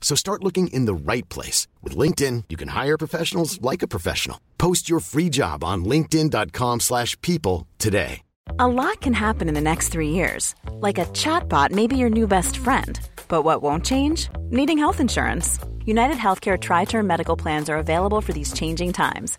So start looking in the right place. With LinkedIn, you can hire professionals like a professional. Post your free job on linkedin.com slash people today. A lot can happen in the next three years. Like a chatbot may be your new best friend. But what won't change? Needing health insurance. United Healthcare Tri Term Medical Plans are available for these changing times.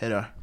hej då.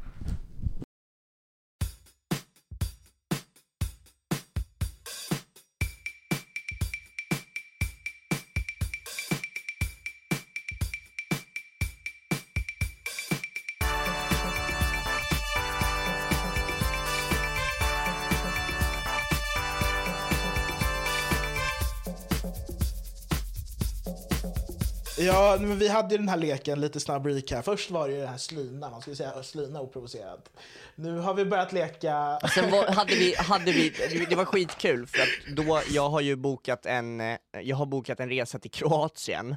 Ja, men vi hade ju den här leken, lite snabb recap. Först var det ju den här slina, man skulle säga slina oprovocerat. Nu har vi börjat leka... Sen var, hade vi, hade vi, det var skitkul för att då, jag har ju bokat en, eh, jag har bokat en resa till Kroatien.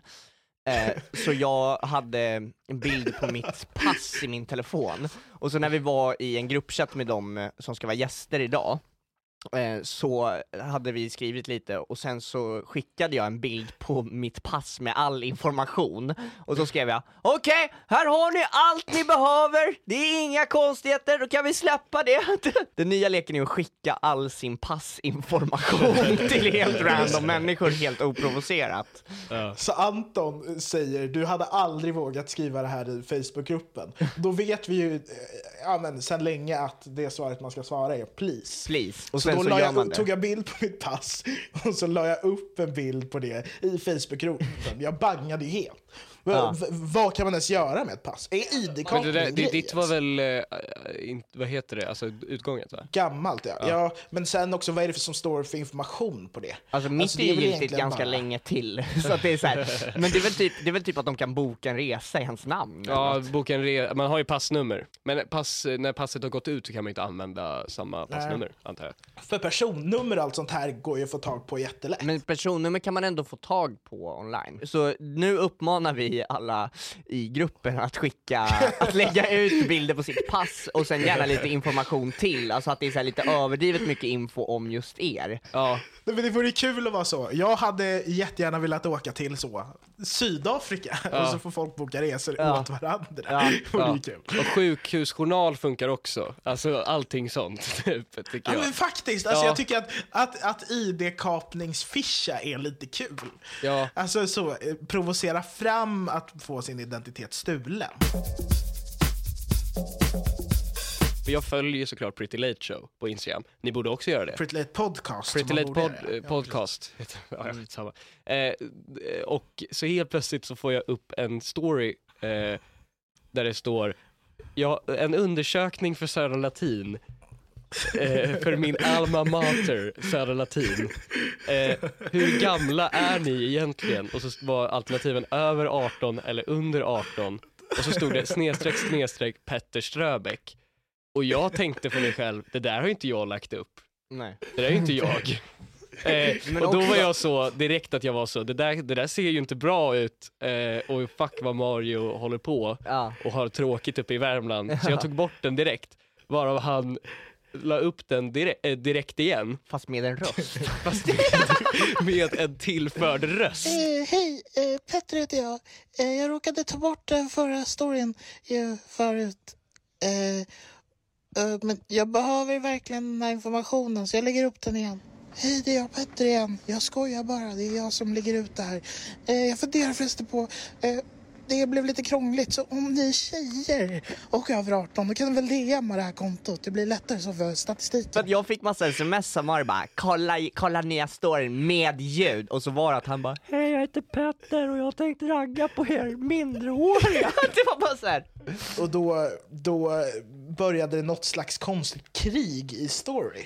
Eh, så jag hade en bild på mitt pass i min telefon. Och så när vi var i en gruppchatt med dem eh, som ska vara gäster idag, så hade vi skrivit lite och sen så skickade jag en bild på mitt pass med all information och så skrev jag okej, okay, här har ni allt ni behöver, det är inga konstigheter, då kan vi släppa det. Den nya leken är att skicka all sin passinformation till helt random människor helt oprovocerat. Ja. Så Anton säger, du hade aldrig vågat skriva det här i Facebookgruppen. Då vet vi ju eh, ja, men, sen länge att det svaret man ska svara är please. Please. Och så då så jag, tog jag bild på mitt pass och så la jag upp en bild på det i Facebookgruppen. Jag bangade helt. Ja. Vad kan man ens göra med ett pass? Är id-kapning det, det, Ditt var väl, äh, in, vad heter det, alltså utgånget va? Gammalt ja. ja. ja. Men sen också, vad är det för som står för information på det? Alltså mitt alltså, är ju giltigt ganska bara... länge till. så att det är så här. Men det är, väl typ, det är väl typ att de kan boka en resa i hans namn? Ja, boka en resa, man har ju passnummer. Men pass, när passet har gått ut så kan man inte använda samma passnummer, Nej. antar jag. För personnummer och allt sånt här går ju att få tag på jättelätt. Men personnummer kan man ändå få tag på online. Så nu uppmanar vi alla i gruppen att skicka, att lägga ut bilder på sitt pass och sen gärna lite information till, alltså att det är så lite överdrivet mycket info om just er. Ja. Men det vore kul att vara så. Jag hade jättegärna velat åka till så, Sydafrika, ja. och så får folk boka resor ja. åt varandra. Ja. ja. Kul. Och sjukhusjournal funkar också, alltså allting sånt. Typ, tycker jag. men faktiskt, alltså, jag tycker att, att, att id-kapningsfischa är lite kul. Ja. Alltså så, eh, provocera fram att få sin identitet stulen. jag följer såklart Pretty Late Show på Instagram. Ni borde också göra det. Pretty Late Podcast. Pretty Late pod, eh, Podcast. ja, samma. Eh, och så helt plötsligt så får jag upp en story eh, där det står ja, en undersökning för Södra Latin eh, för min alma mater, Södra Latin. Eh, hur gamla är ni egentligen? Och så var alternativen över 18 eller under 18. Och så stod det snedstreck snedstreck Petter Ströbeck. Och jag tänkte för mig själv, det där har ju inte jag lagt upp. Nej. Det där är ju inte jag. Eh, och då var jag så, direkt att jag var så, det där, det där ser ju inte bra ut eh, och fuck vad Mario håller på Ja. och har tråkigt uppe i Värmland. Så jag tog bort den direkt, varav han la upp den direkt, eh, direkt igen, Fast med en röst. fast med, med en tillförd röst. Eh, hej, eh, Petter heter jag. Eh, jag råkade ta bort den förra storyn ju förut. Eh, eh, men jag behöver verkligen den här informationen så jag lägger upp den igen. Hej, det är jag Petter igen. Jag skojar bara, det är jag som lägger ut det här. Eh, jag funderar förresten på, eh, det blev lite krångligt så om ni är tjejer och över 18 då kan ni väl DMa det här kontot. Det blir lättare så för statistiken. För jag fick massa sms som Mario bara kolla, kolla nya storyn med ljud och så var det att han bara Hej jag heter Petter och jag tänkte ragga på er mindreåriga. det var bara så här. Och då, då började det något slags konstigt krig i story.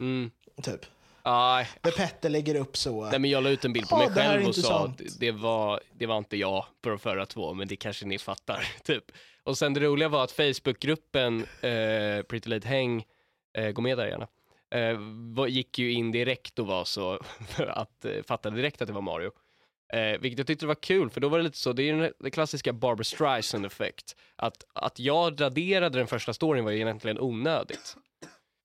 Mm. Typ. Aj, Där Petter lägger upp så. nej men jag la ut en bild på mig själv och sa att det var, det var inte jag på de förra två, men det kanske ni fattar. Typ. Och sen det roliga var att Facebookgruppen eh, Pretty Late Häng, eh, gå med där gärna, eh, gick ju in direkt och var så, att eh, fattade direkt att det var Mario. Eh, vilket jag tyckte var kul, för då var det lite så, det är ju den, klassiska Barbra Streisand effekt. Att, att jag raderade den första storyn var ju egentligen onödigt.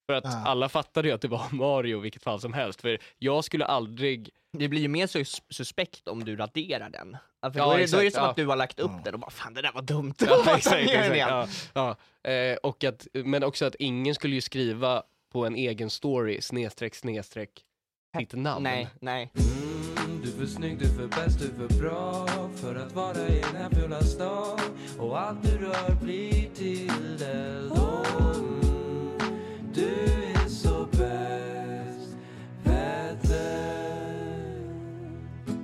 För att Ah. alla fattade ju att det var Mario i vilket fall som helst. För jag skulle aldrig, Det blir ju mer sus suspekt om du raderar den. Ja, för Ja, då, är det, då är det exakt, som ja. att du har lagt upp den och bara fan det där var dumt. Ja, exakt, exakt. Ja, ja. Eh, och att, men också att ingen skulle ju skriva på en egen story snedstreck snedstreck sitt namn. Nej, nej. Mm, du är för snygg, du är för bäst, du är för bra För att vara i den här fula stan Och allt du rör blir till eld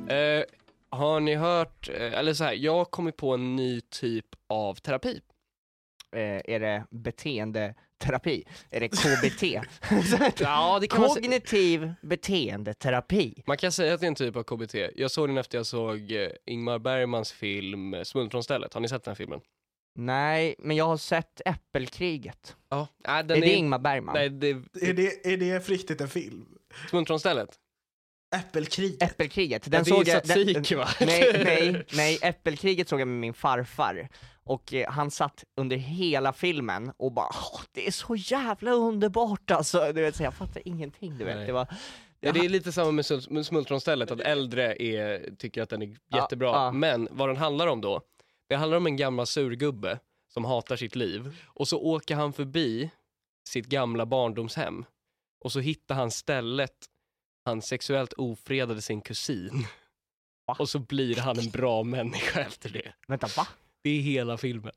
Eh, har ni hört, eh, eller så här, jag har kommit på en ny typ av terapi. Eh, är det beteendeterapi? Är det KBT? Ja, det kan man, Kognitiv beteendeterapi. man kan säga att det är en typ av KBT. Jag såg den efter jag såg eh, Ingmar Bergmans film Smultronstället. Har ni sett den här filmen? Nej, men jag har sett Äppelkriget. Ja. Äh, är den det Ingmar Bergman? Nej, det Är det, är det på riktigt en film? Smultronstället. Äppelkriget? Äppelkriget, Ja, den det är såg jag... satik, den, va? nej, nej, nej, Äppelkriget såg jag med min farfar. Och eh, han satt under hela filmen och bara "Åh, det är så jävla underbart alltså. Du vet, så jag fattar ingenting du vet. Nej. Det var... Ja, det är lite samma med Smultronstället, att äldre är, tycker att den är Ja, jättebra. ja. Men vad den handlar om då, det handlar om en gammal surgubbe som hatar sitt liv. Och så åker han förbi sitt gamla barndomshem. Och så hittar han stället han sexuellt ofredade sin kusin. Va? Och så blir han en bra människa efter det. Vänta, va? Det är hela filmen.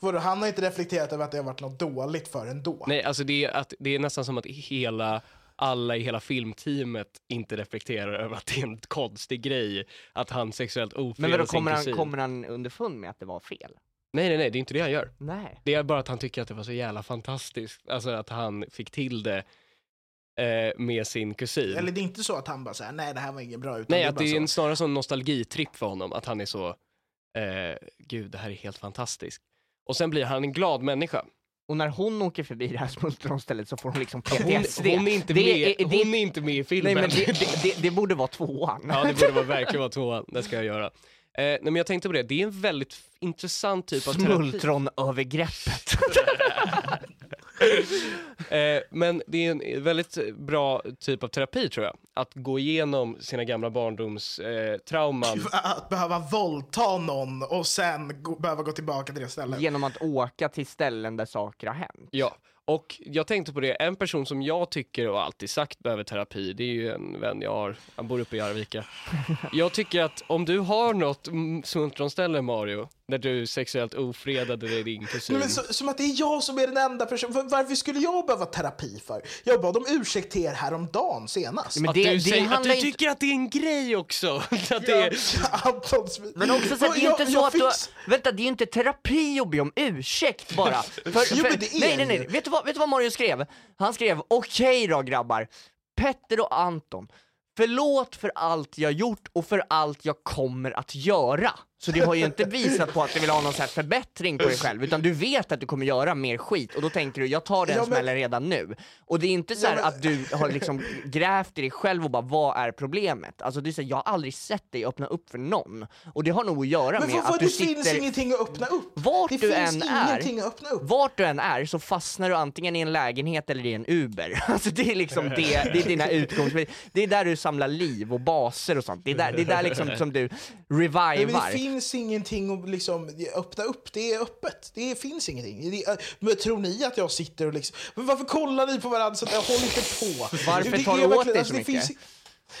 Vadå, han har inte reflekterat över att det har varit något dåligt för ändå. Nej, alltså det är, att, det är nästan som att hela, alla i hela filmteamet inte reflekterar över att det är en konstig grej att han sexuellt Men ofredar vadå, sin kommer han, kusin. kommer han underfund med att det var fel? Nej, nej, nej, det är inte det han gör. Nej. Det är bara att han tycker att det var så jävla fantastiskt, alltså att han fick till det eh, med sin kusin. Eller det är inte så att han bara säger nej det här var inget bra. Utan nej, det är att bara det är så. en, snarare som en nostalgitripp för honom, att han är så, eh, gud det här är helt fantastiskt. Och sen blir han en glad människa. Och när hon åker förbi det här smultronstället så får hon liksom PTSD. Hon, hon, är inte Det med, är- det- hon är inte med i filmen. Nej men det, det, det, det borde vara tvåan. Ja, det borde vara, verkligen vara tvåan. Det ska jag göra. Eh, nej, men jag tänkte på det, det är en väldigt intressant typ av terapi. Smultronövergreppet. Eh, men det är en väldigt bra typ av terapi tror jag. Att gå igenom sina gamla barndomstrauman. Eh, trauman. Att behöva våldta någon och sen gå, behöva gå tillbaka till det stället. Genom att åka till ställen där saker har hänt. ja, och jag tänkte på det, en person som jag tycker och alltid sagt behöver terapi, det är ju en vän jag har, han bor uppe i Arvika. Jag tycker att om du har något smultronställe Mario, där du sexuellt ofredade din kusin. Nej, men så, som att det är jag som är den enda personen. Var- Varför skulle jag behöva terapi för? Jag bad om ursäkt till er häromdagen senast. Men Att det, du, det säger, att du inte- tycker att det är en grej också. att det är. Men också så att det är Jag- inte så jag att du, fix- vänta det är ju inte terapi att be om ursäkt bara. För, Jo, för, men det är nej nej nej, vet du, vad, vet du vad Mario skrev? Han skrev okej då grabbar, Petter och Anton, förlåt för allt jag gjort och för allt jag kommer att göra. Så det har ju inte visat på att du vill ha någon så här förbättring på dig själv, utan du vet att du kommer göra mer skit och då tänker du jag tar den Ja, men- smällen redan nu. Och det är inte så här Ja, men- att du har liksom grävt i dig själv och bara vad är problemet? Alltså du säger jag har aldrig sett dig öppna upp för någon. Och det har nog att göra Men med att det du finns sitter ingenting att öppna upp. vart det du finns än är, vart du än är så fastnar du antingen i en lägenhet eller i en Uber. Alltså det är liksom det, det är dina utgångspunkter. Det är där du samlar liv och baser och sånt. Det är där, det är där liksom som du men revivar. Finns ingenting att liksom öppna upp, det är öppet. Det finns ingenting. Det, men tror ni att jag sitter och liksom... Men varför kollar ni på varandra så att jag håller inte på? Varför tar du åt dig så det mycket? Finns,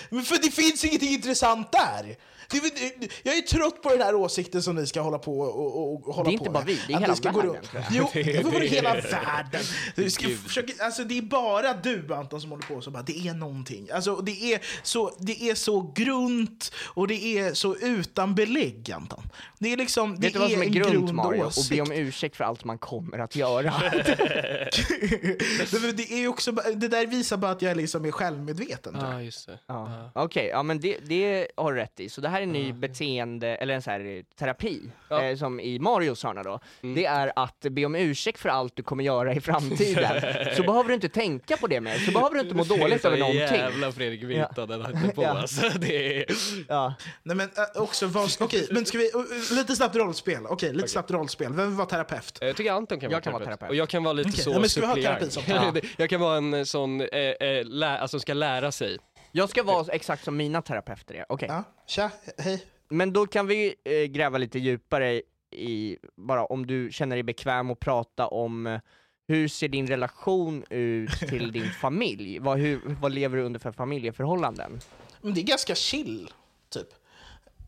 men för det finns ingenting intressant där! Det, det, jag är trött på den här åsikten som ni ska hålla på och, och, och hålla Det är på inte bara vi, det är hela ni ska gå världen, Jo, Det- det är det- hela världen. Du ska försöka, alltså, det är bara du Anton som håller på så bara, det är någonting. Alltså, det, är så, det är så grunt och det är så utan belägg Anton. Det är liksom, det Vet du vad som är en grunt grund Mario? Och be om ursäkt för allt man kommer att göra. Men det, är också, det där visar bara att jag liksom är självmedveten. jag. ja, just det. Ja. Okej, ja men det, det har du rätt i. Så det här är en ny beteende, eller en så här eh, terapi, Ja. eh, som i Marios hörna då. Det är att be om ursäkt för allt du kommer göra i framtiden. så behöver du inte tänka på det mer, så behöver du inte må dåligt över någonting. Jävla Fredrik Virta den hade på Ja. alltså. Det är... Ja. Nej men äh, också, vad, okej, men ska vi, uh, lite snabbt rollspel. Okej, lite snabbt rollspel. Vem vill vara terapeut? Jag tycker Anton kan Jag vara kan vara terapeut. terapeut. Och jag kan vara lite Okej, så ja, men ska vi ha suppleant. terapi som- Ja. Jag kan vara en sån, eh, eh, lä, alltså ska lära sig. Jag ska vara exakt som mina terapeuter är, okej. Ja, tja, hej. Men då kan vi eh, gräva lite djupare i, bara om du känner dig bekväm att prata om eh, hur ser din relation ut till din familj? Vad, hur, vad lever du under för familjeförhållanden? Men det är ganska chill, typ.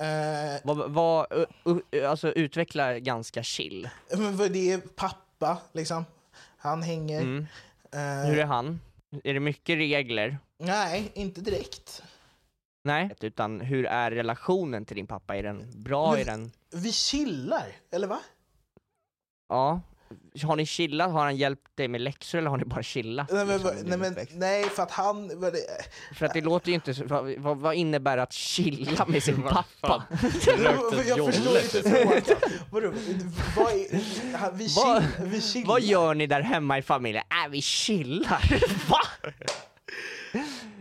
Eh, Vad, vad, uh, uh, alltså utveckla ganska chill. men vad det är pappa, liksom. Han hänger. Mm. Eh, Hur är han? Är det mycket regler? Nej, inte direkt. Nej. Utan hur är relationen till din pappa? Är den bra? Men- Är den... Vi chillar, eller va? Ja. Har ni chillat? Har han hjälpt dig med läxor eller har ni bara chillat? Nej, men, liksom, nej, men, nej, för att han... För att det låter ju inte så, vad, vad, innebär att chilla med sin pappa? Jag förstår inte frågan. Vadå, vad är, vi, chill, vi chillar. Vad gör ni där hemma i familjen? Äh, vi chillar. Va?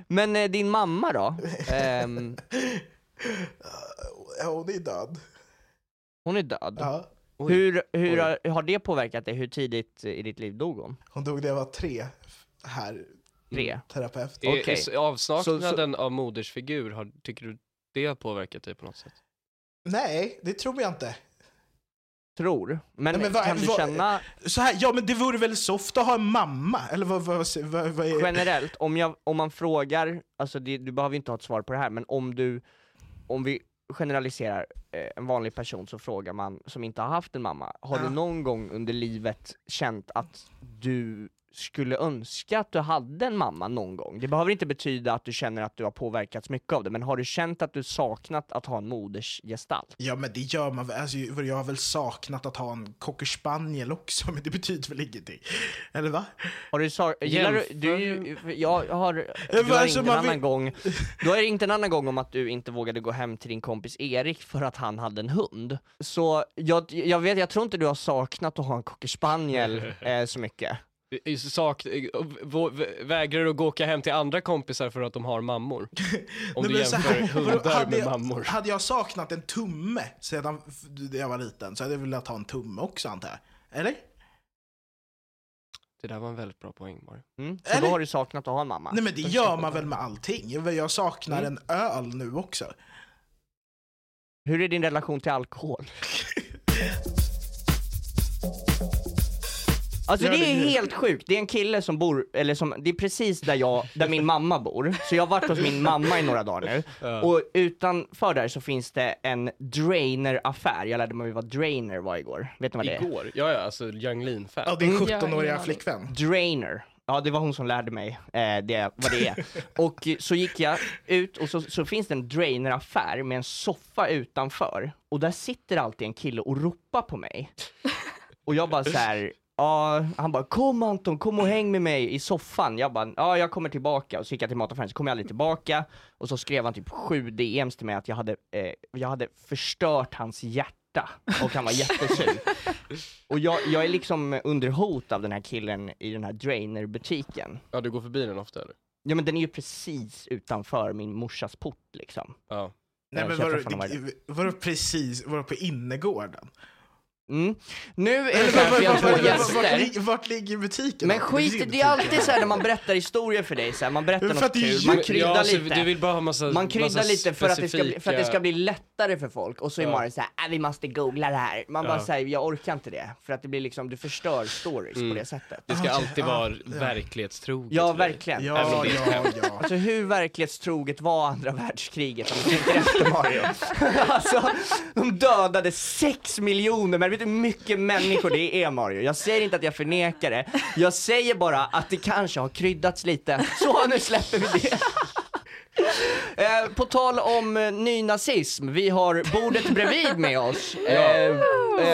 Men eh, din mamma då? Ja, hon är död. hon är död. Ja. Hur, hur har, har det påverkat dig? Hur tidigt i ditt liv dog hon? Hon dog när jag var tre, här, Tre? terapeut. Är, Okej. är avsaknaden av modersfigur, har, tycker du det har påverkat dig på något sätt? Nej, det tror jag inte. Tror. Men, Nej, men vad- kan du vad- känna Så här, ja men det vore väl soft att ha en mamma? Eller vad, vad, vad, vad är... generellt, om, jag, om man frågar, alltså det, du behöver inte ha ett svar på det här, men om du, om vi generaliserar eh, en vanlig person så frågar man, som inte har haft en mamma, har Ja. du någon gång under livet känt att du skulle önska att du hade en mamma någon gång? Det behöver inte betyda att du känner att du har påverkats mycket av det, men har du känt att du saknat att ha en modersgestalt? Ja men det gör man väl, alltså, jag har väl saknat att ha en cocker spaniel också, men det betyder väl ingenting? Eller va? Har du sa- gillar du, du, jag har, du har alltså, ringt en annan vill- gång, du har ringt en annan gång om att du inte vågade gå hem till din kompis Erik för att han hade en hund. Så jag, jag vet, jag tror inte du har saknat att ha en cocker spaniel eh, så mycket. Sak, vägrar du att gå åka hem till andra kompisar för att de har mammor? Om Nej, du jämför här, hundar hade med jag, mammor. Hade jag saknat en tumme sedan jag var liten så hade jag velat ha en tumme också antar jag. Eller? Det där var en väldigt bra poäng Mario. Mm. Så Eller- då har du saknat att ha en mamma? Nej men det gör man väl med allting? Jag saknar en öl nu också. Hur är din relation till alkohol? Alltså det är helt sjukt, det är en kille som bor, eller som, det är precis där jag, där min mamma bor, så jag har varit hos min mamma i några dagar nu, och utanför där så finns det en Drainer-affär, jag lärde mig vad Drainer var igår, vet ni vad det är? Igår? Ja, ja, alltså Young Lean-fan. Ja, din Mm, 17-åriga ja. flickvän. Drainer, Ja, det var hon som lärde mig eh, det, vad det är. Och så gick jag ut och så, så finns det en draineraffär med en soffa utanför. Och där sitter alltid en kille och ropar på mig. Och jag bara så här. Ja, han bara kom Anton, kom och häng med mig i soffan. Jag bara, ja jag kommer tillbaka. Och så gick jag till mataffären, så kom jag aldrig tillbaka. Och så skrev han typ sju DMs till mig att jag hade, eh, jag hade förstört hans hjärta. Och han var jättesur. Och jag, jag är liksom under hot av den här killen i den här Drainer-butiken. Ja, du går förbi den ofta eller? Ja men den är ju precis utanför min morsas port liksom. Ja. Nej men var, det, var det precis, var på innergården? Mm. Nu är det så här, för jag har två Vart, gäster. vart ligger butiken? Men skit, finns det är alltid butik. så här när man berättar historier för dig, så här, man berättar för något det kul, man kryddar ja, så lite. Du vill bara ha massa Man kryddar massa lite för att, det ska bli, för att det ska bli lättare för folk, och så är Ja. Mario såhär, äh, vi måste googla det här. Man bara Ja. säger, jag orkar inte det. För att det blir liksom, du förstör stories Mm. på det sättet. Det ska alltid vara ja. verklighetstroget Ja, verkligen. Ja, det ja, ja. Alltså hur verklighetstroget var andra världskriget om du tänker efter Mario? alltså, de dödade sex miljoner, du hur mycket människor det är Mario? Jag säger inte att jag förnekar det, jag säger bara att det kanske har kryddats lite. Så nu släpper vi det. Eh, på tal om eh, nynazism, vi har bordet bredvid med oss. Eh,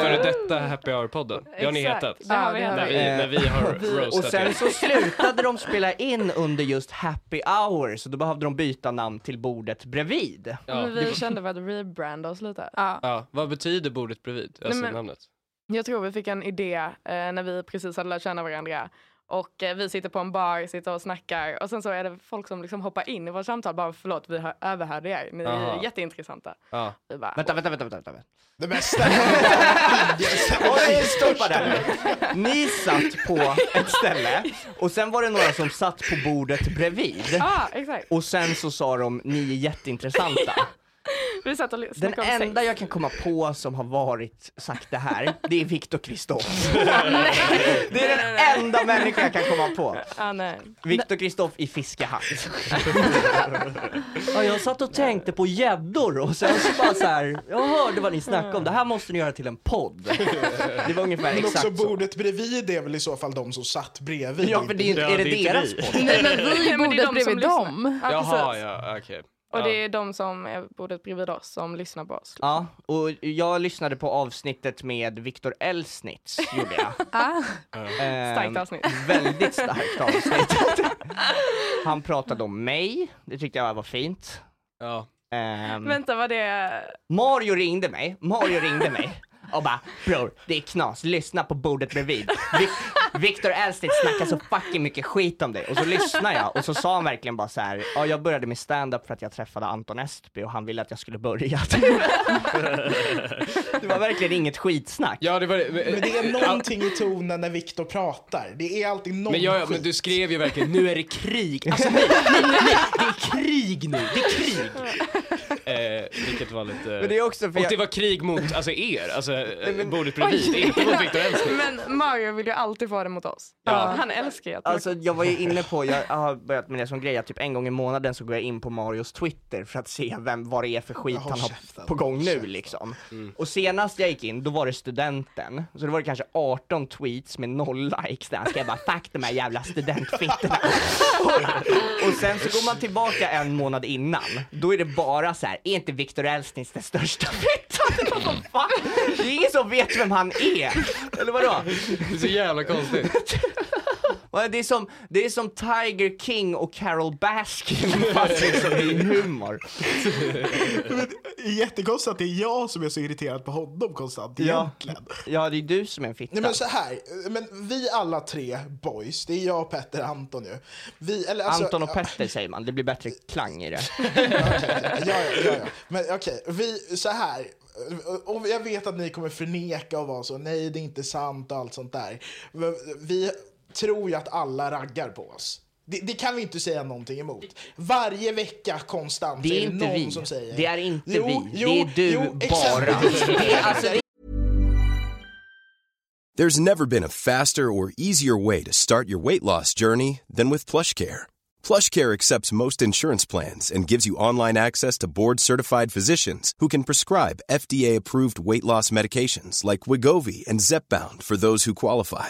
Före detta Happy Hour-podden. Det har ni Exakt. hetat. Det har vi När vi, när vi har och roastat sen er. så slutade de spela in under just happy hour, så då behövde de byta namn till bordet bredvid. Ja. Men vi kände för att rebranda oss lite. Ja. Ja, vad betyder bordet bredvid? Alltså men- namnet? Jag tror vi fick en idé eh, när vi precis hade lärt känna varandra. Och eh, vi sitter på en bar, sitter och snackar och sen så är det folk som liksom hoppar in i vårt samtal bara förlåt vi hör, överhörde er, ni Aha. är jätteintressanta. Ja. Vi bara, Vänta, vänta, vänta, vänta. vänta. Det bästa Oj, stoppa där nu. Ni satt på ett ställe och sen var det några som satt på bordet bredvid. Ja, exakt. Och sen så sa de, ni är jätteintressanta. Vi satt och Den enda sex. jag kan komma på som har varit, sagt det här, det är Viktor Kristoff. Det är den enda människa jag kan komma på. Ah. Viktor Kristoff i fiskehatt. Ja, jag satt och tänkte på gäddor och sen så bara så här, jag hörde vad ni snackade om, det här måste ni göra till en podd. Det var ungefär Men också exakt så. bordet bredvid är väl i så fall de som satt bredvid. Ja, för det är, Ja, är det, det är inte deras vi. podd? Nej men vi Ja, är men det är bordet bredvid dem. Ja, Jaha, ja, okej. Och Ja. det är de som är bordet bredvid oss som lyssnar på oss. Ja, och jag lyssnade på avsnittet med Viktor Elsnitz, gjorde jag. Ah, Ehm, Starkt avsnitt. Väldigt starkt avsnitt. Han pratade om mig, det tyckte jag var fint. Ja. Ehm, Vänta, var det... Mario ringde mig, Mario ringde mig och bara bror, det är knas, lyssna på bordet bredvid. Vic- Victor Elstedt snackar så fucking mycket skit om dig. Och så lyssnar jag och så sa han verkligen bara så här. ja jag började med stand-up för att jag träffade Anton Estby och han ville att jag skulle börja. det var verkligen inget skitsnack. Ja, det var Men det är någonting i tonen när Viktor pratar. Det är alltid någon Men, ja, ja, skit. men du skrev ju verkligen nu är det krig. Alltså nej, nej, nej, det är krig nu, det är krig. Eh, vilket var lite... Men det är också för Och jag, det var krig mot, alltså er, alltså eh, men- bordet bredvid, inte mot Viktor Elfsson. Men Mario vill ju alltid få det mot oss. Ja. Han älskar ju att Alltså jag var ju inne på, jag har börjat med det som grej, att typ en gång i månaden så går jag in på Marios Twitter för att se vem, vad det är för skit Håll han har käften, på gång håll nu käften. liksom. Mm. Och senast jag gick in, då var det studenten, så det var det kanske 18 tweets med noll likes där, ska jag bara fuck de här jävla studentfittorna. och, och sen så går man tillbaka en månad innan, då är det bara så här: är inte Viktor Elstnitz den största fittan? Det är ingen som vet vem han är, eller vadå? Det är så jävla konstigt. Det är, som, det är som Tiger King och Carol Baskin fast liksom i humor. Det är jättekonstigt att det är jag som är så irriterad på honom konstant Ja. egentligen. Ja, det är du som är en fitta. Nej men så här, men vi alla tre boys, det är jag, Petter, Anton ju. Vi, eller, alltså, Anton och Petter säger man, det blir bättre klang i det. ja, ja, ja, ja. Men okej, vi, så här. Och jag vet att ni kommer förneka och vara så, nej det är inte sant och allt sånt där. Men Vi tror ju att alla raggar på oss. Det, det kan vi inte säga någonting emot. Varje vecka konstant Det är så inte någon vi. som säger Det är inte Jo, vi. jo, det är du jo, bara. Det är, alltså, det There's never been a faster or easier way to start your weight loss journey than with PlushCare. PlushCare accepts most insurance plans and gives you online access to board-certified physicians who can prescribe FDA-approved weight loss medications like Wigovi and Zepbound for those who qualify.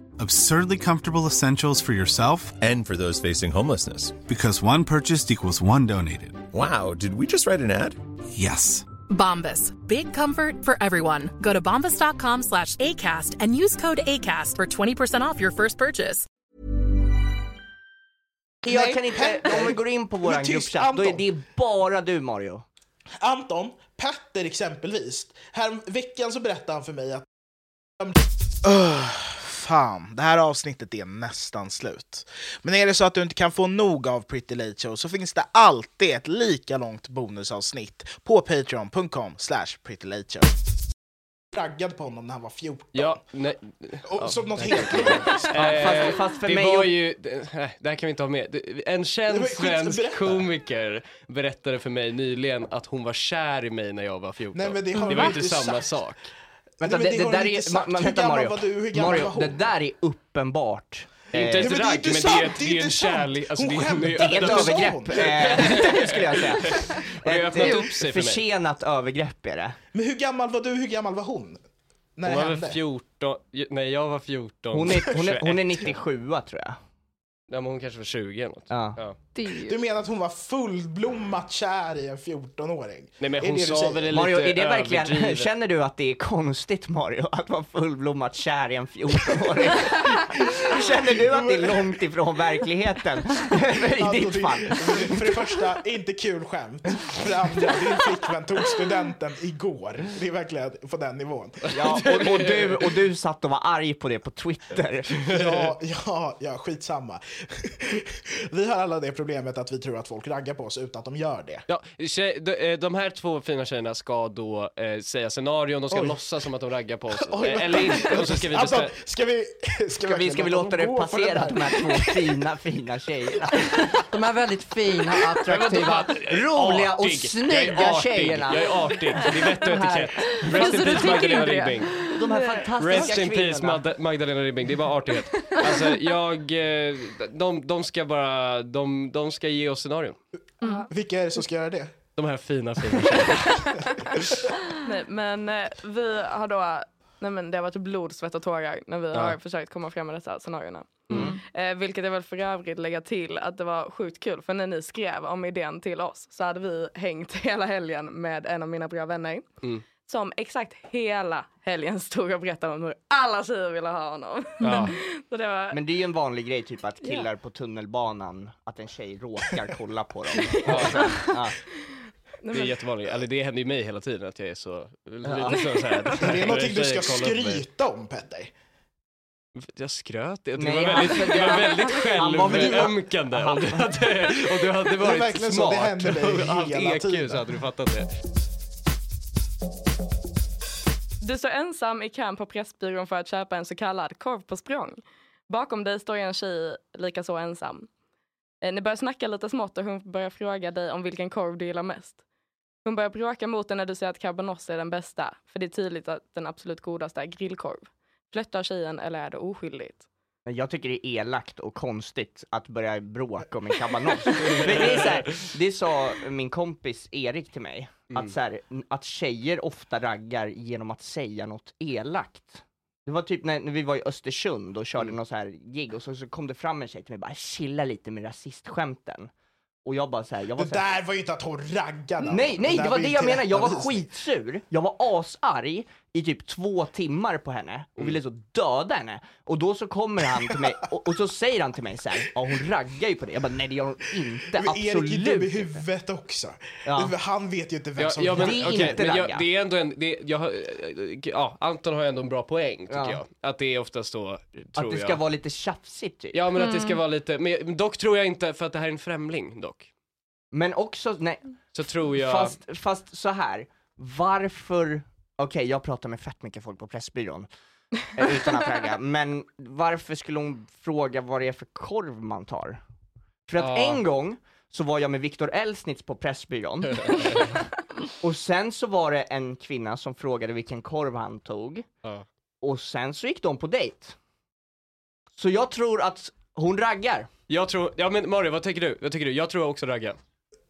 Absurdly comfortable essentials for yourself And for those facing homelessness. because one purchased equals one donated. Wow, did we just write an ad? Yes. Bombas. Big comfort for everyone. Go to bombas.com slash ACAST and use code ACAST for 20% off your first purchase. Jag kan inte, om vi går in på våran tyst, gruppchatt, då är Anton. det bara du Mario. Anton, Petter exempelvis. Här veckan så berättade han för mig att... Öh. Fan, det här avsnittet är nästan slut. Men är det så att du inte kan få nog av Pretty Late Show så finns det alltid ett lika långt bonusavsnitt på patreon.com slash prettylateshow. Raggad på honom när han var 14. Ja, nej. Och, ja, som något helt. Ja, fast- Eh, fast för det mig var och- ju, det, nej, det här kan vi inte ha med. En känd svensk berätta. komiker berättade för mig nyligen att hon var kär i mig när jag var 14. Nej, men det har det var inte inte samma sagt. sak. Vänta, Nej, men det, det det har där är, ma, vänta Mario, du? Mario det där är uppenbart. Inte Eh, ett men det är ragg, inte men sant, det är, det är det en kärlek. Alltså, det är, det Det ett övergrepp, eh, skulle jag säga. har ju Ett öppnat eh, upp sig för försenat övergrepp är det. Men hur gammal var du? Hur gammal var hon? När Hon det var hände? väl 14, nej jag var 14, Hon är, hon är, hon är 21. 97 tror jag. Ja, men hon kanske var 20 eller något. Ja. Ja. Det är ju... Du menar att hon var fullblommat kär i en 14-åring? Nej men hon det sa väl lite Mario, är det verkligen, känner du att det är konstigt Mario, att vara fullblommat kär i en 14-åring? känner du att det är långt ifrån verkligheten? I Alltså, ditt det- fall? För det första, inte kul skämt. För det andra, din flickvän tog studenten igår. Det är verkligen på den nivån. Ja, och, och, du, och du satt och var arg på det på Twitter. Ja, ja, ja, skitsamma. Vi har alla det problemet att vi tror att folk raggar på oss utan att de gör det. Ja, tjej, de, eh, de här två fina tjejerna ska då eh, säga scenarion, de ska Oj. låtsas som att de raggar på oss. Oj, Eh, Eller inte, och så ska vi Alltså, bestämma. ska vi... Ska, Ska vi, ska vi låta det passera här? de här två fina, fina tjejerna? De är väldigt fina, attraktiva. Roliga och snygga jag är artig. tjejerna. Jag är artig, det är vett och här- etikett. Rest in Alltså, du peace tycker Magdalena inte det? Ribbing. De här fantastiska Rest in peace kvinnorna. Magda- Magdalena Ribbing, det är bara artighet. Alltså jag, eh, de, de ska bara, de, de ska ge oss scenarion. Vilka är det som ska göra det? De här fina, fina. Nej, men eh, vi har då, nej men det har varit blod, svett och tårar när vi Ja. har försökt komma fram med dessa scenarierna. Mm. Eh, vilket jag väl för övrigt lägga till att det var sjukt kul för när ni skrev om idén till oss så hade vi hängt hela helgen med en av mina bra vänner. Mm. Som exakt hela helgen stod och berättade om hur alla tjejer ville ha honom. Ja. så det var, Men det är ju en vanlig grej, typ att killar på tunnelbanan, att en tjej råkar kolla på dem. Ja. Ja. nej, Det är jättevanligt, eller det händer ju mig hela tiden att jag är så, Ja. så, så här, Det är någonting du ska skryta om, Petter. Jag skröt, det, Nej, var, väldigt, alltså, det var väldigt självömkande. Om du hade, om du hade varit smart det och haft hela EQ tiden. så hade du fattat det. Du står ensam i kön på Pressbyrån för att köpa en så kallad korv på språng. Bakom dig står en tjej lika så ensam. Eh, ni börjar snacka lite smått och hon börjar fråga dig om vilken korv du gillar mest. Hon börjar bråka mot dig när du säger att cabanossi är den bästa, för det är tydligt att den absolut godaste är grillkorv. Flörtar tjejen eller är det oskyldigt? Men jag tycker det är elakt och konstigt att börja bråka om en cabanos. Det, är så här, det sa min kompis Erik till mig, Mm. att, så här, att tjejer ofta raggar genom att säga något elakt. Det var typ när, när vi var i Östersund och körde Mm. någon så här gig och så, så kom det fram en tjej till mig och bara chilla lite med rasistskämten. Och jag bara såhär, jag var Det så här, där var ju inte att hon raggade. Nej, nej, där det var det jag menar. Jag var skitsur. Jag var asarg i typ två timmar på henne och ville så döda henne. Och då så kommer han till mig och, och så säger han till mig så här, ja hon raggar ju på det. Jag bara, nej det gör hon inte, Men Erik är dum i absolut huvudet också. Ja. Han vet ju inte vem Ja, som ja, men, Det är okej, inte men jag, det är ändå en, det, jag, har- ja, Anton har ändå en bra poäng tycker Ja. jag. Att det är oftast då, tror Att det ska jag. vara lite tjafsigt typ. Ja men att det ska vara lite, men dock tror jag inte, för att det här är en främling dock. Men också, nej, Så tror jag, fast, fast så här. varför, okej jag pratar med fett mycket folk på Pressbyrån. eh, utan att ragga. Men varför skulle hon fråga vad det är för korv man tar? För att Ja. en gång så var jag med Viktor Elsnitz på Pressbyrån. och sen så var det en kvinna som frågade vilken korv han tog. Ja. Och sen så gick de på dejt. Så jag tror att hon raggar. Jag tror, ja men Mario vad tycker du? Vad tycker du? Jag tror också ragga.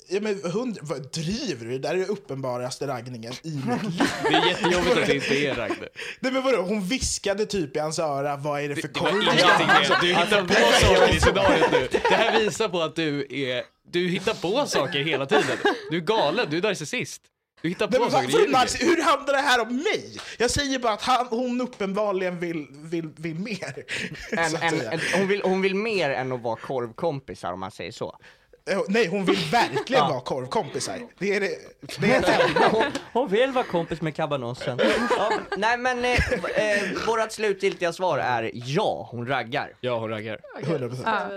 Ja, men hund, vad driver du? Det där är den uppenbaraste raggningen i mitt liv. Det är jättejobbigt att det inte är ragg nu. Nej men vadå, hon viskade typ i hans öra, vad är det för korv? Ingenting mer. Du hittar Alltså, på saker i scenariot nu. Det här visar på att du är, du hittar på saker hela tiden. Du är galen, du är narcissist. Du hittar Nej, på men saker, varför, du hur hamnar det här om mig? Jag säger bara att han, hon uppenbarligen vill, vill, vill mer. En, en, en, hon, vill, hon vill mer än att vara korvkompisar om man säger så. Eh, Nej, hon vill verkligen vara korvkompisar. Det är det, det är det hon, hon vill vara kompis med kabanossen. Ja, nej men eh, eh, vårt slutgiltiga svar är ja, hon raggar. Ja, hon raggar. 100%. Ja.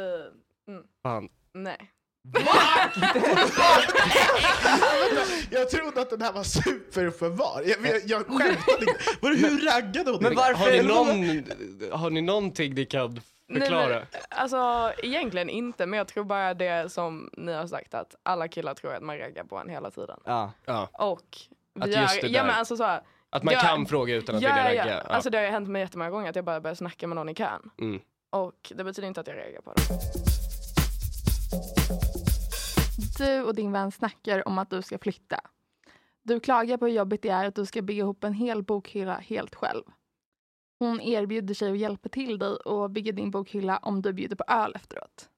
Fan. Nej. Jag trodde att den här var superuppenbar. Jag, jag, jag skämtade inte. Vadå, hur raggade hon? Men varför- Har ni, Men någon, har ni någonting ni kan förklara? Nej, men, alltså egentligen inte, men jag tror bara det som ni har sagt att alla killar tror att man raggar på en hela tiden. Ja. Ja. Och vi Att just det ja där. men alltså så här, Att man Ja, kan fråga utan att ja, vilja ja. ragga? Ja. Alltså det har hänt mig jättemånga gånger att jag bara börjar snacka med någon i kön. Mm. Och det betyder inte att jag reagerar på det. Du och din vän snackar om att du ska flytta. Du klagar på hur jobbigt det är att du ska bygga ihop en hel bokhylla helt själv. Hon erbjuder sig att hjälpa till dig och bygga din bokhylla om du bjuder på öl efteråt.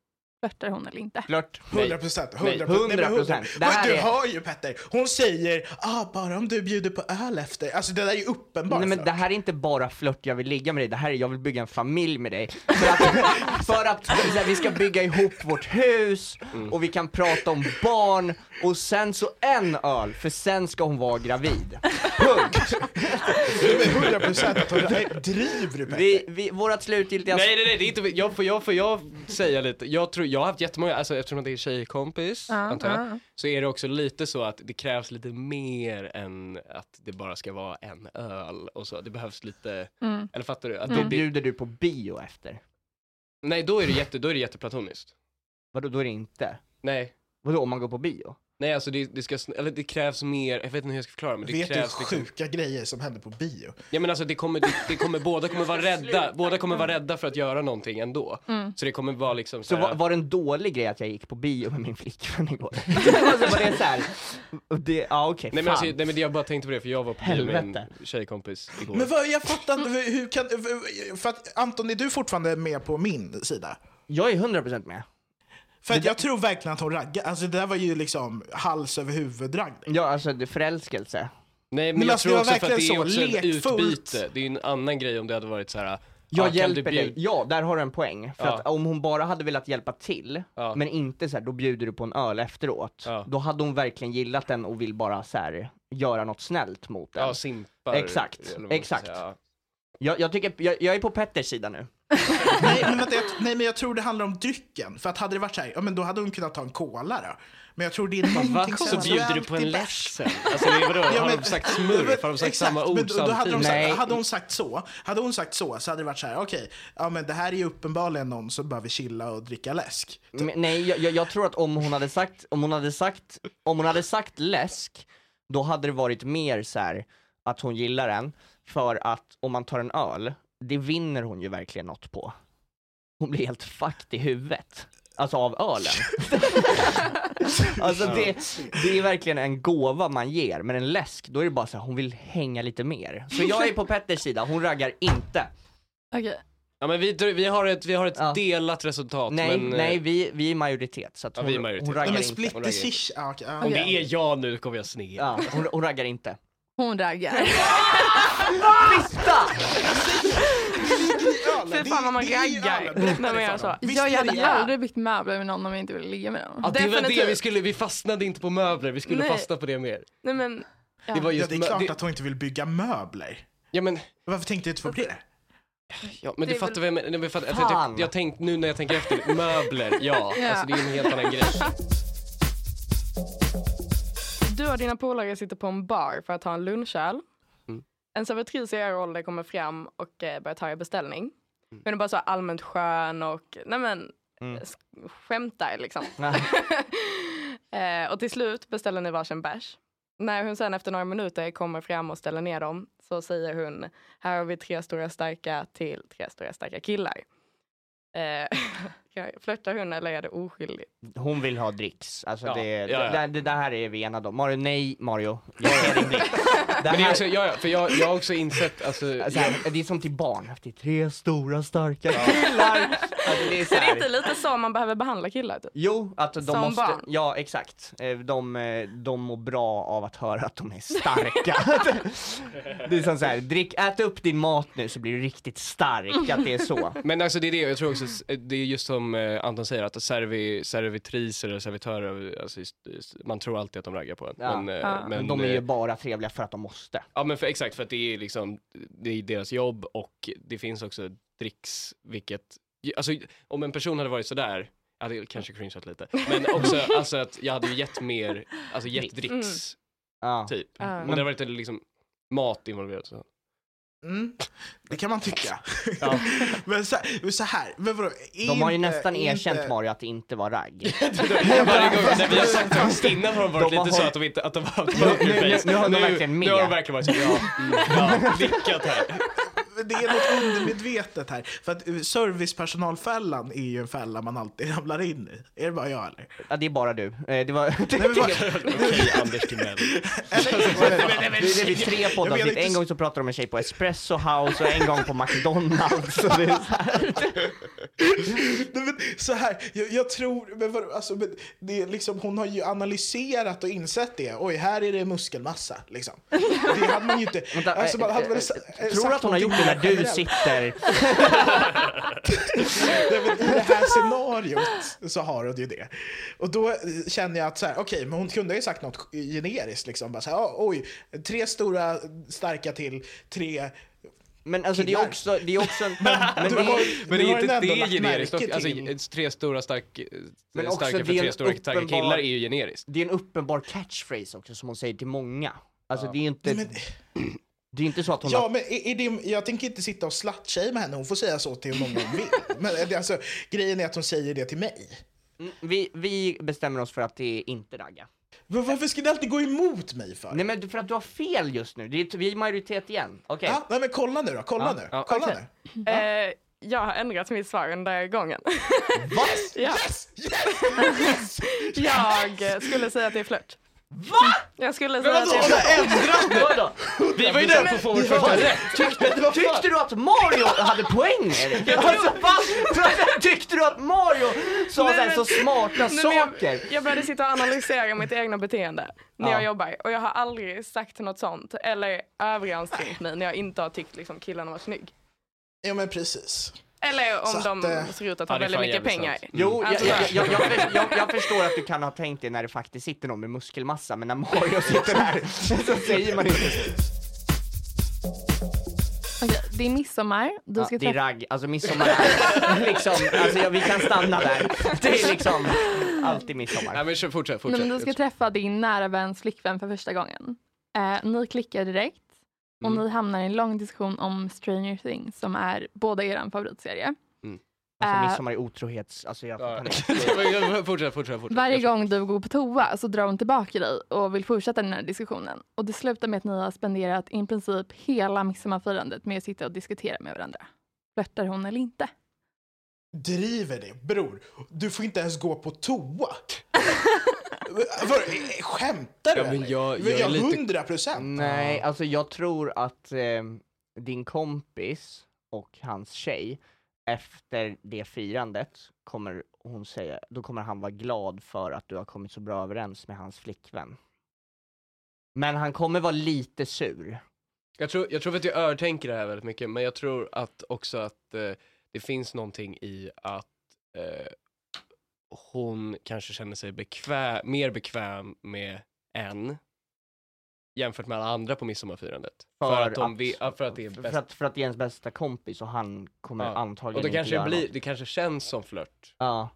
Flörtar hon eller inte? Flört. 100 procent. Nej, 100 procent. 100%. Det här Du hör ju Petter, hon säger ah, bara om du bjuder på öl efter. Alltså det där är ju uppenbart. Nej men det här är inte bara flört, jag vill ligga med dig, det här är jag vill bygga en familj med dig. För att, för att här, vi ska bygga ihop vårt hus, och vi kan prata om barn, och sen så en öl, för sen ska hon vara gravid. Punkt! Det är 100 procent att hon driver du Petter? Vi, vi, vårat slutgiltiga... Nej, nej, nej, det är inte, jag, får, jag, får jag säga lite, jag tror, jag har haft jättemånga, alltså eftersom det är tjejkompis, Ja, antar jag, ja. så är det också lite så att det krävs lite mer än att det bara ska vara en öl och så, det behövs lite, Mm. eller fattar du? Att Då det, det, bjuder du på bio efter. nej, då är det, jätte, då är det jätteplatoniskt. Vadå, då är det inte? Nej, Vadå, om man går på bio? Nej alltså det, det ska, eller det krävs mer, jag vet inte hur jag ska förklara men det Vet du krävs liksom, sjuka grejer som händer på bio? ja men alltså det kommer, det, det kommer, båda kommer vara rädda, båda kommer vara rädda för att göra någonting ändå. Mm. Så det kommer vara liksom Så så var, var det en dålig grej att jag gick på bio med min flickvän igår? alltså var det såhär, det, ja okej, Nej men, alltså, nej men jag bara tänkte på det för jag var på bio med en tjejkompis igår. Men vad, jag fattar inte, hur kan... för- För att Anton, är du fortfarande med på min sida? Jag är 100% med. För att jag tror verkligen att hon raggar. Alltså det där var ju liksom hals över huvud-raggning. Ja, alltså det förälskelse. Nej men, Men jag alltså, tror det också för att det är också så ett lekfullt. utbyte. Det är en annan grej om det hade varit så här. Jag ja, kan hjälper dig, ja där har du en poäng. För Ja. att om hon bara hade velat hjälpa till, Ja. men inte så här, då bjuder du på en öl efteråt. Ja. Då hade hon verkligen gillat den och vill bara så här, göra något snällt mot den. Ja, simpar. Exakt, exakt. Jag, jag, tycker, jag, jag är på Petters sida nu. Nej, men vänta, jag, nej, men jag tror det handlar om drycken. För att hade det varit så här, ja men då hade hon kunnat ta en cola då. Men jag tror det är någonting? Så bjuder du på en läsk sen? Alltså vadå, Ja, har men- de sagt smurf? Har de sagt Exakt, samma men ord då, då hade, de samtidigt? sagt, hade hon sagt så, hade hon sagt så, så hade det varit så här, okej, ja men det här är ju uppenbarligen någon som behöver chilla och dricka läsk. Men, nej, jag, jag, jag tror att om hon hade sagt, om hon hade sagt, om hon hade sagt läsk, då hade det varit mer så här att hon gillar den, för att om man tar en öl, det vinner hon ju verkligen något på. Hon blir helt fucked i huvudet. Alltså av ölen. alltså det, det är verkligen en gåva man ger, men en läsk, då är det bara så här, hon vill hänga lite mer. Så jag är på Petters sida, hon raggar inte. Okej. Ja men vi, vi har ett, vi har ett Ja. delat resultat. Nej, men, eh, nej, vi, vi är majoritet, så att Ja, hon, vi är majoritet. hon Nej, raggar men inte. Hon raggar decision. Ja, okej, ja. Om det är jag nu kommer jag sned. Ja, hon, hon raggar inte. Hon raggar. Fy fan vad man raggar när man gör så. Ja, jag det hade aldrig byggt möbler med någon om jag inte ville ligga med någon. Ja, det var det vi skulle, vi fastnade inte på möbler, vi skulle Nej. fastna på det mer. Nej men, ja. Det var Ja, just det är klart det, att hon inte vill bygga möbler. Ja men, Varför tänkte du inte på det? ja, men Det du är fattar väl- vad jag menar. För att Fan. Jag, jag tänkt, nu när jag tänker efter, möbler, ja. Ja. Alltså det är en helt annan grej. Du och dina polare sitter på en bar för att ha en lunchöl. Mm. en servitris i er ålder kommer fram och eh, börjar ta er beställning. Hon är bara så allmänt skön och nej men, Mm. sk- skämtar liksom. eh, och till slut beställer ni varsin bärs. När hon sen efter några minuter kommer fram och ställer ner dem så säger hon här har vi tre stora starka till tre stora starka killar. Flörtar hon eller är det oskyldigt? Hon vill ha dricks, alltså Ja, det, ja, ja. Det, det där här är vi enade om. Mario, nej Mario, jag är din blick. Det Men det är här- också, ja, ja, för jag, jag har också insett, alltså, Alltså, här, det är som till barn, det är tre stora starka killar. Alltså, det är så Är det här, inte lite så man behöver behandla killar? Typ? Jo, att de Som måste, barn? ja exakt. Eh, De, eh, de mår bra av att höra att de är starka. det är som såhär, drick, ät upp din mat nu så blir du riktigt stark, att det är så. Men alltså det är det, jag tror också, det är just som eh, Anton säger, att servi, servitriser eller servitörer, alltså, man tror alltid att de raggar på en. Ja. Men, eh, Ja. men, de är ju eh, bara trevliga för att de måste. Ja men för, exakt, för att det är liksom, det är deras jobb och det finns också dricks, vilket, alltså om en person hade varit sådär, jag hade kanske cringeat lite, men också alltså att jag hade ju gett mer, alltså gett Dricks. Ja. typ. Ja. Och det hade varit liksom mat involverat. Så. Mm, det kan man tycka. Ja. men så, så här, men vadå, De har ju inte- nästan erkänt inte- Mario att det inte var ragg. Varje gång när vi har sagt högst innan har de varit De har lite så att de inte, att de har haft Nu- nu- pokerface. nu har de verkligen Nu har de med. verkligen varit så, ja, mm, ja, nickat här. Det är något undermedvetet här. För att eh, servicepersonalfällan är ju en fälla man alltid ramlar in i. Är det bara jag eller? Ja, det är bara du. Eh, Det var... Nej, Okej, Anders Timell. Det är vi tre menar poddavsnitt, inte en gång så pratar de om en tjej på Espresso House och en gång på McDonalds. Så det är så här. Nej, men så här, jag, jag tror, men vad, alltså, men det är liksom, hon har ju analyserat och insett det. Oj, här är det muskelmassa. Liksom. Det hade man ju inte... Vänta, alltså, man hade väl eh, eh, tror du att hon har gjort det när du sitter... Nej, men I det här scenariot så har hon ju det. Och då eh, känner jag att så här, okej, men hon kunde ju sagt något generiskt liksom. Bara så här, "Ja, oj, tre stora starka till, tre Men alltså det är killar." också, det är också, men, men det har- är, Men det är inte det generiskt, alltså tre stora stark, Men också starka för tre en stora starka uppenbar- killar är ju generiskt. det är en uppenbar catchphrase också som hon säger till många. Alltså Ja. det är inte, Nej, det är inte så att hon Ja, har, men är, är det, jag tänker inte sitta och slutshamea henne. Hon får säga så till hur många hon vill. Men det, alltså, grejen är att hon säger det till mig. Mm, vi, vi bestämmer oss för att det är inte ragga. Men varför ska ni alltid gå emot mig för? Nej men för att du har fel just nu, det är, vi är majoritet igen. Okej. Ja, nej, men kolla nu då, kolla Ja, nu. ja, kolla okej. nu. Eh, jag har ändrat mitt svar under gången. Va? ja. Yes! Yes! Jag eh, skulle säga att det är flört. Va? Jag skulle säga att vadå, det har du flört. ändrat? Vadå? Vi var ju där på vårt första rätt. Tyckte, tyckte du att Mario hade poänger? Alltså? Tyckte du att Mario sa Nej, så, här, men- så smarta Nej, saker? Jag, jag började sitta och analysera mitt egna beteende när Ja. jag jobbar och jag har aldrig sagt något sånt eller överansträngt mig när jag inte har tyckt liksom, killen var snygg. Ja, men precis. Eller om Så att, de eh, ser ut att ja, ha är väldigt mycket pengar. sant. Jo, jag, Alltså, jag, jag, jag, jag, förstår att du kan ha tänkt det när det faktiskt sitter någon med muskelmassa, men när Mario sitter där så säger man inte Okej, det är midsommar. Du ja, ska Det är ragg, alltså midsommar är liksom, alltså ja, vi kan stanna där. Det är liksom alltid midsommar. Nej men fortsätt, Nej, fortsätt. men du ska träffa din nära väns flickvän för första gången. Eh, ni klickar direkt och Mm. ni hamnar i en lång diskussion om Stranger Things som är båda er favoritserie. Alltså Eh, midsommar är otrohets, alltså jag Ja. fortsätt, fortsätt, fortsätt. Varje gång du går på toa så drar hon tillbaka dig och vill fortsätta den här diskussionen. Och det slutar med att ni har spenderat i princip hela midsommarfirandet med att sitta och diskutera med varandra. Flörtar hon eller inte? Driver det, bror. Du får inte ens gå på toa. Eh, skämtar du Ja, men eller? jag- jag är lite- Hundra procent. Nej, alltså jag tror att eh, din kompis och hans tjej, efter det firandet, kommer hon säga, då kommer han vara glad för att du har kommit så bra överens med hans flickvän. Men han kommer vara lite sur. Jag tror, jag tror att jag övertänker det här väldigt mycket, men jag tror att också att eh, det finns någonting i att eh, hon kanske känner sig bekväm, mer bekväm med en jämfört med alla andra på midsommarfirandet. För, att, de ja, för att det är för, bäst. att, för att det är ens bästa kompis och han kommer Ja. antagligen Och det inte kanske, göra blir, något. det kanske känns som flört, Ja.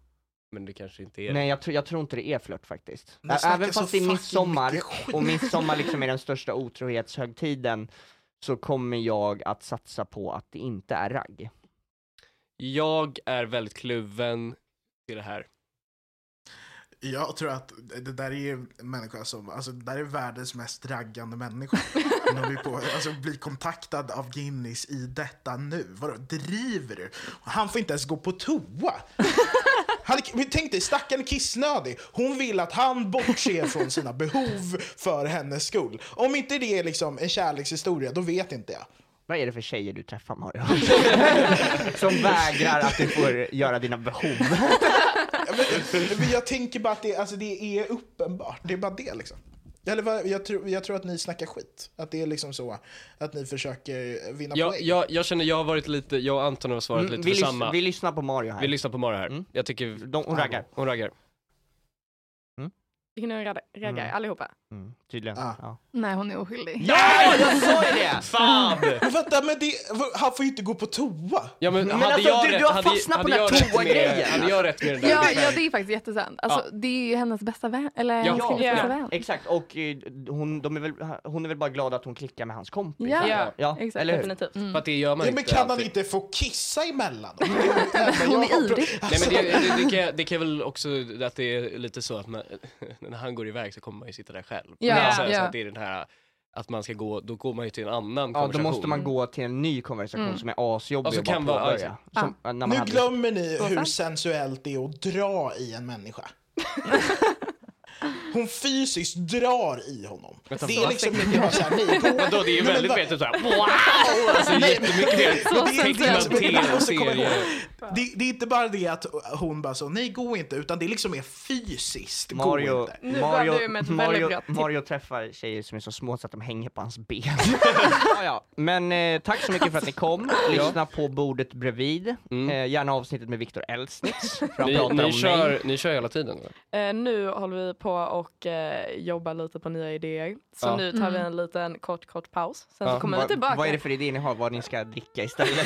men det kanske inte är. Nej jag, tror- jag tror inte det är flört faktiskt. Men snacka Även fast det är midsommar, och midsommar liksom är den största otrohetshögtiden, så kommer jag att satsa på att det inte är ragg. Jag är väldigt kluven till det här. Jag tror att det där är ju människa som, alltså det där är världens mest raggande människa. När vi på, alltså blir kontaktad av Guinness i detta nu. Vadå, driver du? Han får inte ens gå på toa. Han, är- tänk dig, stackaren kissnödig. Hon vill att han bortser från sina behov för hennes skull. Om inte det är liksom en kärlekshistoria, då vet inte jag. Vad är det för tjejer du träffar Mario? Som vägrar att du får göra dina behov. Ja, men, men jag tänker bara att det, alltså det är uppenbart. Det är bara det liksom. Eller vad, jag, tror, jag tror att ni snackar skit. Att det är liksom så att ni försöker vinna Jag, poäng. jag, jag känner, jag har varit lite, jag och Anton har svarat Mm, lite vi, för lys- samma. vi lyssnar på Mario här. Vi lyssnar på Mario här. Mm. Jag tycker... De, hon raggar. Hon raggar. Vilken är raggar, raggar Mm. allihopa? Mm, tydligen. Ah. Ja. Nej, hon är oskyldig. Ja, jag sa ju det! Fan! Men vänta, men det, han får ju inte gå på toa. Ja men, Men hade alltså, jag du- rätt, du har hade, fastnat på hade den här toa-grejen. Hade jag rätt med det där? Ja, ja, det är faktiskt jättesant. Alltså, Ja. Det är ju hennes bästa vän, eller Ja. hennes Ja. bästa vän. Exakt, och eh, hon, de är väl, hon är väl bara glad att hon klickar med hans kompis? Ja. Ja, ja exakt. eller hur? Definitivt. För att det gör man Ja, men inte kan han alltid. inte få kissa emellan? Hon är ivrig. Nej men det, det, det, kan, det kan väl också, att det är lite så att man, när han går iväg så kommer man ju sitta där själv. Ja, så, så ja. att det är den här, att man ska gå, då går man ju till en annan Ja, då konversation. måste man gå till en ny konversation Mm. som är asjobbig Alltså, och bara kan påbörja. Man Nu hade- glömmer ni Så hur sensuellt det är att dra i en människa. Hon fysiskt drar i honom. Vänta, det är liksom inte bara såhär, nej, gå. Vadå, det är men väldigt vad- vet du såhär, wow! Alltså Nej, jättemycket mer men det inte- men det är inte bara det att hon bara så, nej gå inte, utan det liksom är fysiskt, gå Mario, inte. Nu Mario, ett väldigt Mario, tips. Mario träffar tjejer som är så små så att de hänger på hans ben. ja, ja. Men eh, tack så mycket för att ni kom. Lyssna på bordet bredvid. Mm. Eh, gärna avsnittet med Viktor han Ni, ni, kör, ni kör hela tiden? Eh, nu håller vi på och eh, jobbar lite på nya idéer. Så Ja. nu tar vi Mm. en liten kort, kort paus. Sen Ja. så kommer vi Vad, tillbaka. vad är det för idé ni har, vad ni ska dricka istället?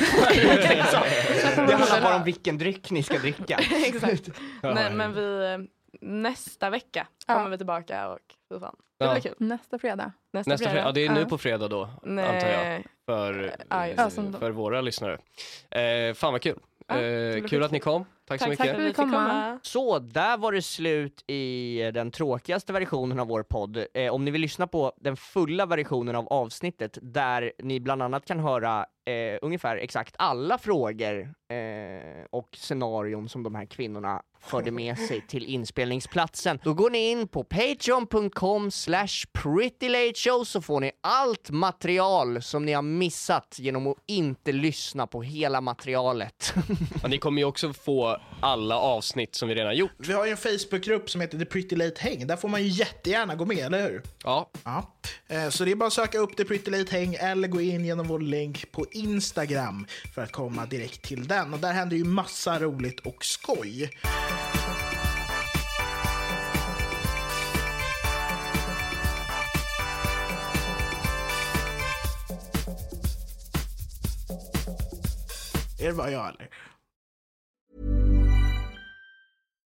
det handlar bara om vilken dryck ni ska dricka. Exakt. Ja, Nej, men vi, eh, nästa vecka Ja. kommer vi tillbaka och fy fan. Det Ja. blir kul. Nästa fredag. Nästa, Nästa fredag, ja, det är nu Ja. på fredag då, Nej. antar jag, för, Ja, eh, för våra lyssnare. Eh, fan vad kul. Ja, eh, kul att ni kom. Tack, så Tack, mycket. tack för att vi fick komma. komma. Så, där var det slut i den tråkigaste versionen av vår podd. Eh, om ni vill lyssna på den fulla versionen av avsnittet, där ni bland annat kan höra eh, ungefär exakt alla frågor eh, och scenarion som de här kvinnorna förde med sig till inspelningsplatsen. Då går ni in på patreon.com slash prettylateshow så får ni allt material som ni har missat genom att inte lyssna på hela materialet. Ja, ni kommer ju också få alla avsnitt som vi redan gjort. Vi har ju en Facebookgrupp som heter The Pretty Late Hang. Där får man ju jättegärna gå med, eller hur? Ja, Ja. Eh, Så det är bara att söka upp The Pretty Late Hang eller gå in genom vår länk på Instagram för att komma direkt till den. Och där händer ju massa roligt och skoj. Är det bara jag eller?